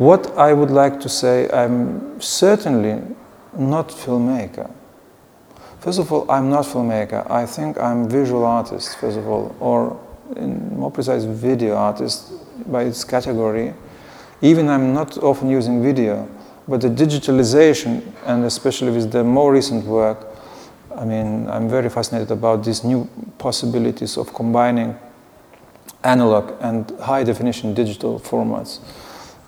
what I would like to say, I'm certainly not filmmaker. First of all, I'm not filmmaker. I think I'm visual artist, first of all, or in more precise, video artist by its category. Even I'm not often using video, but the digitalization, and especially with the more recent work, I mean, I'm very fascinated about these new possibilities of combining analog and high definition digital formats.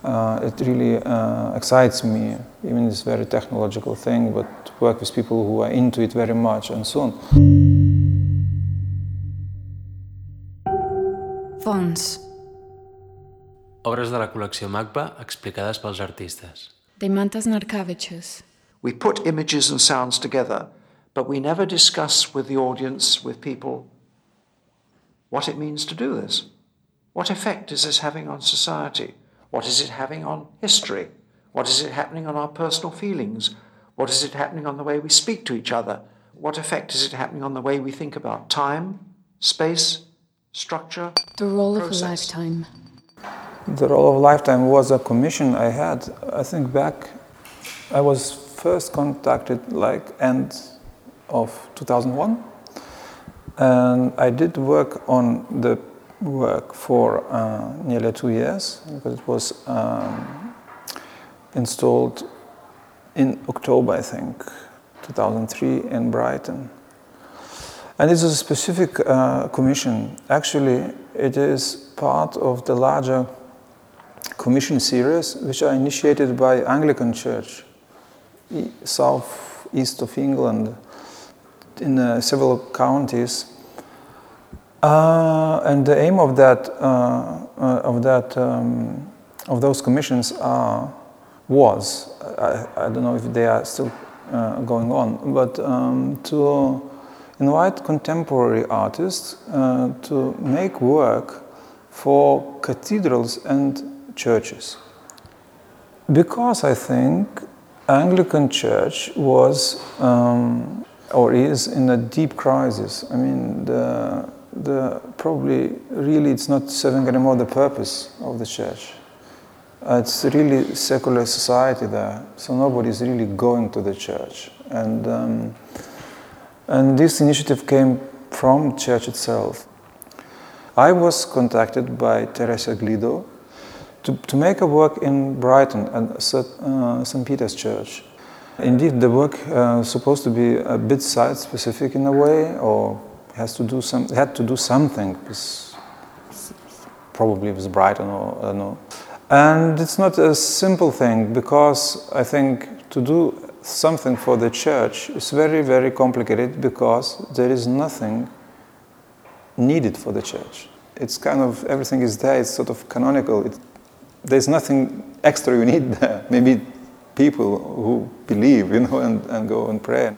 Uh, it really uh, excites me, even this very technological thing, but to work with people who are into it very much and so on. Fons. Obres de la col·lecció MACBA explicades pels artistes. Deimantas Narkevičius. We put images and sounds together, but we never discuss with the audience, with people, what it means to do this. What effect is this having on society? What is it having on history? What is it happening on our personal feelings? What is it happening on the way we speak to each other? What effect is it happening on the way we think about time, space, structure? The role of a lifetime. The role of lifetime was a commission I had. I think back, I was first contacted like end of 2001, and I did work on the work for uh, nearly two years because it was um, installed in October, I think, 2003 in Brighton. And it's a specific uh, commission. Actually, it is part of the larger commission series, which are initiated by Anglican Church, south east of England, in uh, several counties. Uh, and the aim of that, uh, uh, of that, um, of those commissions was, I, I don't know if they are still uh, going on, but um, to invite contemporary artists uh, to make work for cathedrals and churches. Because I think Anglican Church was um, or is in a deep crisis. I mean, the, the probably really it's not serving anymore the purpose of the church. Uh, it's really secular society there, so nobody's really going to the church. And, um, and this initiative came from church itself. I was contacted by Teresa Glido to, to make a work in Brighton at St. Uh, St. Peter's Church. Indeed, the work uh, supposed to be a bit site-specific in a way, or has to do some had to do something with, probably with Brighton or don't know. Uh, and it's not a simple thing because I think to do something for the church is very very complicated because there is nothing needed for the church. It's kind of everything is there. It's sort of canonical. It, there's nothing extra you need there. Maybe people who believe, you know, and, and go and pray.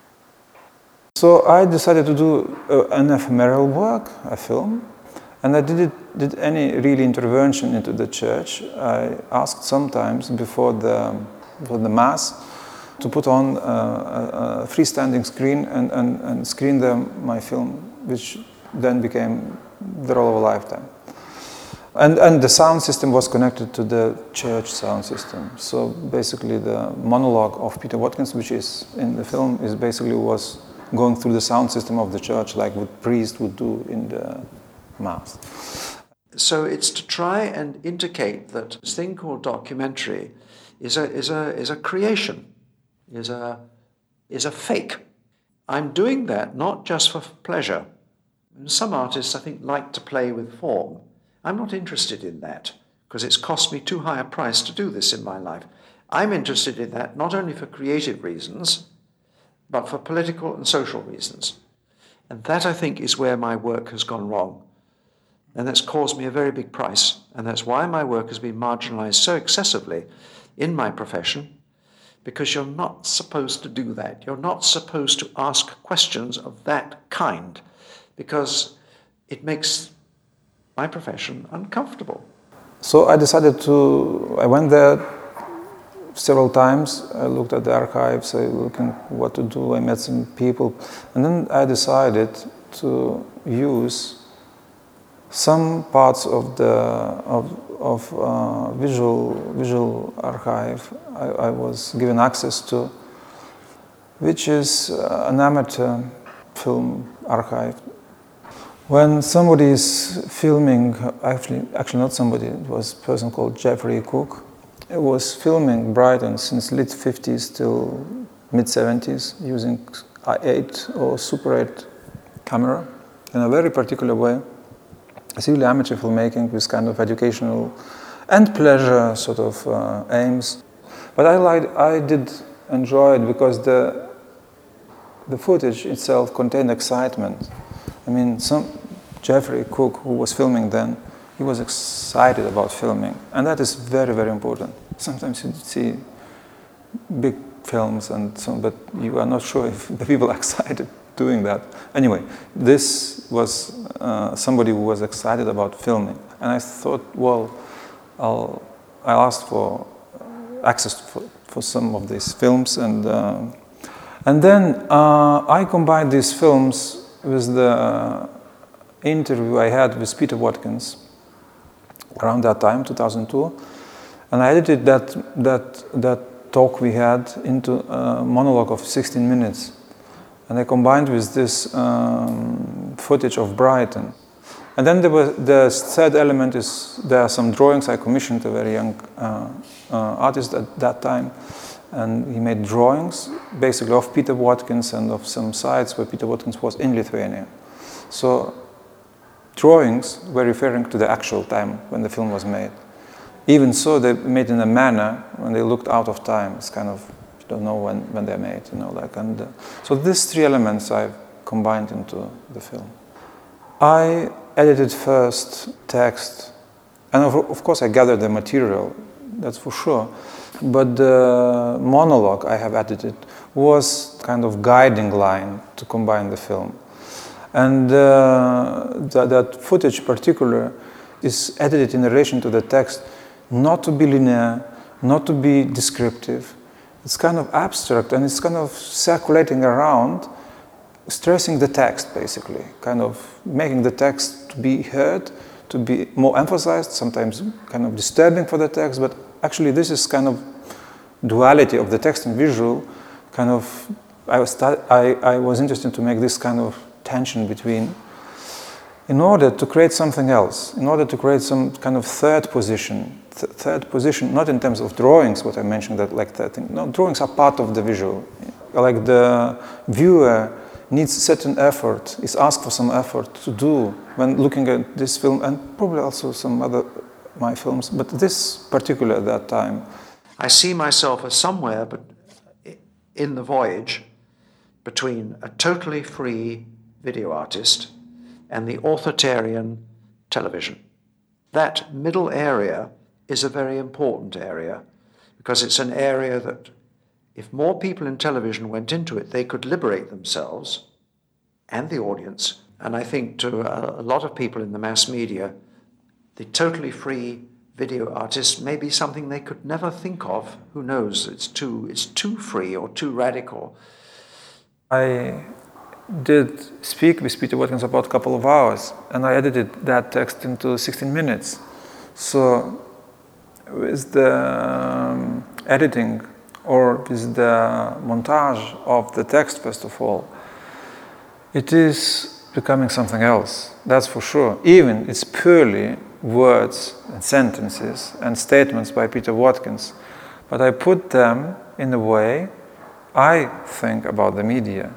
So I decided to do uh, an ephemeral work, a film, and I didn't did any really intervention into the church. I asked sometimes before the before the mass to put on a, a, a freestanding screen and, and, and screen them my film, which then became the role of a lifetime. And, and the sound system was connected to the church sound system. So basically, the monologue of Peter Watkins, which is in the film, is basically was going through the sound system of the church, like what priest would do in the mass. So it's to try and indicate that this thing called documentary is a, is a, is a creation, is a, is a fake. I'm doing that not just for pleasure. Some artists, I think, like to play with form. I'm not interested in that because it's cost me too high a price to do this in my life. I'm interested in that not only for creative reasons, but for political and social reasons. And that, I think, is where my work has gone wrong. And that's caused me a very big price. And that's why my work has been marginalized so excessively in my profession, because you're not supposed to do that. You're not supposed to ask questions of that kind, because it makes my profession uncomfortable. So I decided to, I went there several times. I looked at the archives, I looking what to do. I met some people, and then I decided to use some parts of the of, of uh, visual visual archive I, I, was given access to, which is uh, an amateur film archive. When somebody is filming, actually, actually not somebody, it was a person called Jeffrey Cook. Was filming Brighton since late 50s till mid 70s using i8 or Super 8 camera in a very particular way. It's really amateur filmmaking with kind of educational and pleasure sort of uh, aims. But I liked, I did enjoy it because the the footage itself contained excitement. I mean, some Jeffrey Cook, who was filming then, he was excited about filming, and that is very, very important. Sometimes you see big films, and so, on, but you are not sure if the people are excited doing that. Anyway, this was uh, somebody who was excited about filming, and I thought, well, I'll, I'll ask for access for, for some of these films, and uh, and then uh, I combined these films with the interview I had with Peter Watkins around that time, 2002, and I edited that that that talk we had into a monologue of 16 minutes and I combined with this um, footage of Brighton. And then there was, the third element is there are some drawings I commissioned a very young uh, uh, artist at that time, and he made drawings basically of Peter Watkins and of some sites where Peter Watkins was in Lithuania. So drawings were referring to the actual time when the film was made. Even so, they made in a manner when they looked out of time. It's kind of you don't know when, when they're made, you know, like, and uh, so these three elements I've combined into the film. I edited first text, and of, of course I gathered the material, that's for sure, but the monologue I have edited was kind of guiding line to combine the film. And uh, that, that footage particular is edited in relation to the text, not to be linear, not to be descriptive, it's kind of abstract and it's kind of circulating around, stressing the text basically, kind of making the text to be heard, to be more emphasized, sometimes kind of disturbing for the text, but actually this is kind of duality of the text and visual, kind of, I was, I, I was interested to make this kind of tension between in order to create something else, in order to create some kind of third position, th- third position, not in terms of drawings, what I mentioned that like that thing. No, drawings are part of the visual. Like the viewer needs certain effort, is asked for some effort to do when looking at this film, and probably also some other my films, but this particular at that time. I see myself as somewhere, but in the voyage between a totally free video artist and the authoritarian television. That middle area is a very important area because it's an area that, if more people in television went into it, they could liberate themselves and the audience. And I think to a lot of people in the mass media, the totally free video artist may be something they could never think of. Who knows? It's too, it's too free or too radical. I did speak with Peter Watkins about a couple of hours, and I edited that text into 16 minutes. So, with the um, editing or with the montage of the text, first of all, it is becoming something else, that's for sure. Even it's purely words and sentences and statements by Peter Watkins, but I put them in a way I think about the media.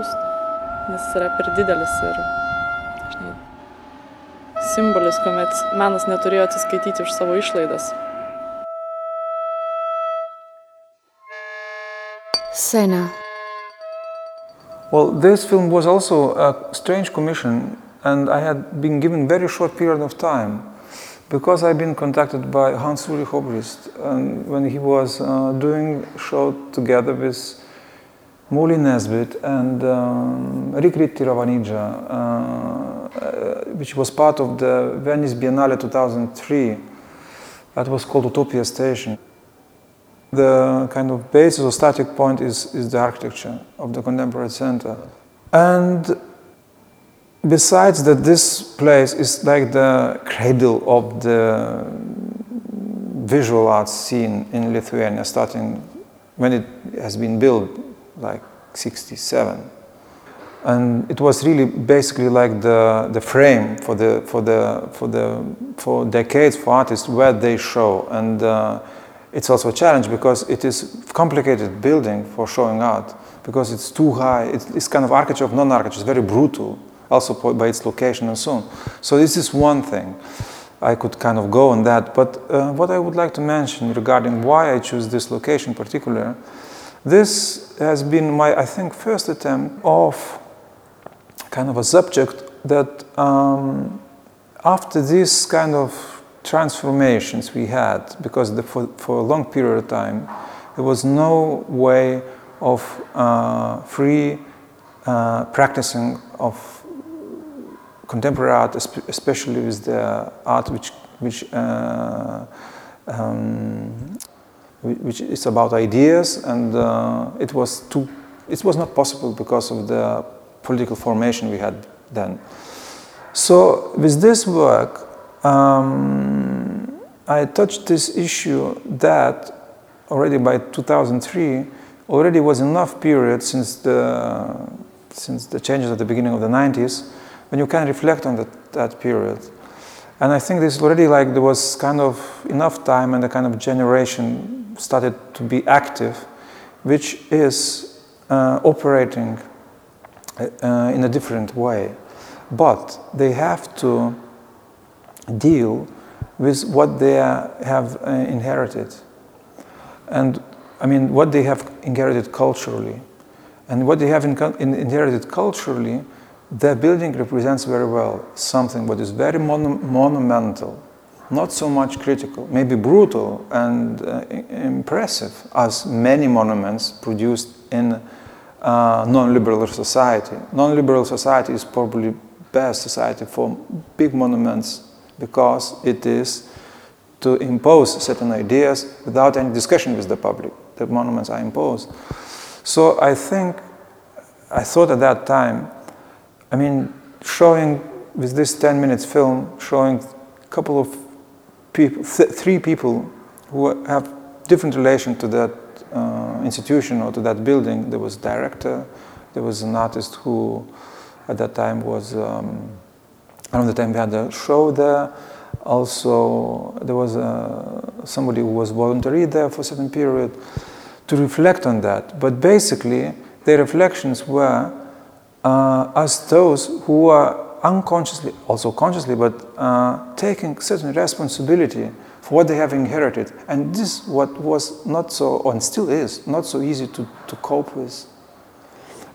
Raštus, nes jis yra per didelis ir žinai, simbolis, kuomet menas neturėjo atsiskaityti už savo išlaidas. Scena. Well, this film was also a strange commission and I had been given very short period of time because I've been contacted by Hans Ulrich Obrist and when he was uh, doing show together with Molly Nesbit and um, Rirkrit uh, which was part of the Venice Biennale 2003. That was called Utopia Station. The kind of basis or static point is, is the architecture of the contemporary center. And besides that, this place is like the cradle of the visual arts scene in Lithuania, starting when it has been built, like 67. And it was really basically like the, the frame for the, for the, for the, for decades for artists where they show. And uh, it's also a challenge because it is complicated building for showing art because it's too high. It's, it's kind of architecture of non-architecture. It's very brutal, also by its location and so on. So this is one thing. I could kind of go on that. But uh, what I would like to mention regarding why I choose this location in particular, this has been my, I think, first attempt of kind of a subject that um, after this kind of transformations we had, because the, for, for a long period of time, there was no way of uh, free uh, practicing of contemporary art, especially with the art which, which, uh, um, which is about ideas, and uh, it was too, it was not possible because of the political formation we had then. So with this work, um, I touched this issue that already by 2003 already was enough period since the since the changes at the beginning of the 90s when you can reflect on that, that period. And I think this already like there was kind of enough time and a kind of generation started to be active, which is uh, operating uh, in a different way. But they have to deal with what they have uh, inherited. And I mean, what they have inherited culturally. And what they have in, in, inherited culturally, their building represents very well something what is very mon monumental, not so much critical, maybe brutal and uh, impressive as many monuments produced in uh, non-liberal society. Non-liberal society is probably best society for big monuments because it is to impose certain ideas without any discussion with the public. The monuments are imposed. So I think, I thought at that time, I mean, showing with this 10 minutes film, showing a couple of people, th three people who have different relation to that uh, institution or to that building. There was a director, there was an artist who at that time was, um, around the time we had a show there, also there was uh, somebody who was voluntary there for a certain period to reflect on that. But basically, their reflections were uh, as those who are unconsciously, also consciously, but uh, taking certain responsibility for what they have inherited. And this what was not so, and still is, not so easy to, to cope with.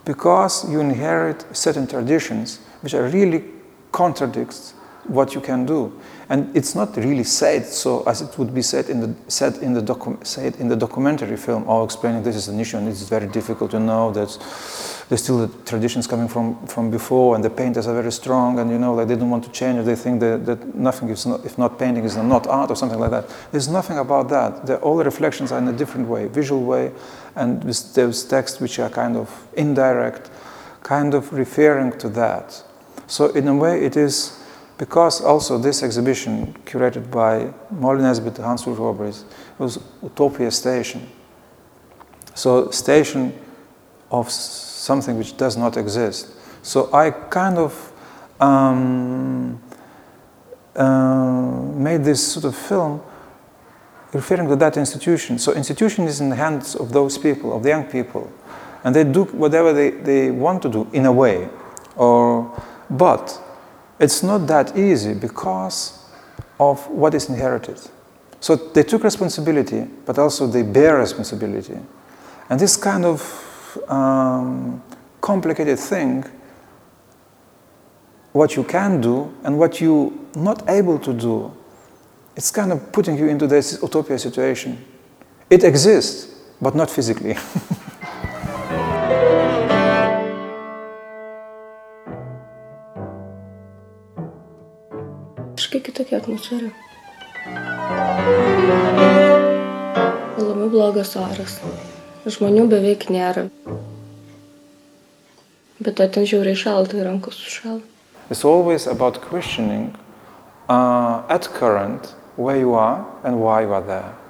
Because you inherit certain traditions which are really contradicts what you can do. And it's not really said so as it would be said in the, said in the, docu- said in the documentary film, or explaining this is an issue and it's very difficult to know that there's still the traditions coming from, from before and the painters are very strong and you know like they don't want to change. They think that, that nothing is not, if not painting is not art or something like that. There's nothing about that. The, all the reflections are in a different way, visual way, and those texts which are kind of indirect, kind of referring to that. So in a way it is because also this exhibition, curated by Molly Nesbit and Hans Ulrich Obrist, was Utopia Station. So station of something which does not exist. So I kind of um, uh, made this sort of film referring to that institution. So institution is in the hands of those people, of the young people, and they do whatever they, they want to do in a way. Or, but it's not that easy because of what is inherited. So they took responsibility, but also they bear responsibility. And this kind of um, complicated thing what you can do and what you not able to do. It's kind of putting you into this utopia situation. It exists, but not physically. Kitokia atmosfera. Labai blogas oras. Žmonių beveik nėra. Bet ten žiauriai šalta rankos sušala. It's always about questioning uh, at current where you are and why you are there.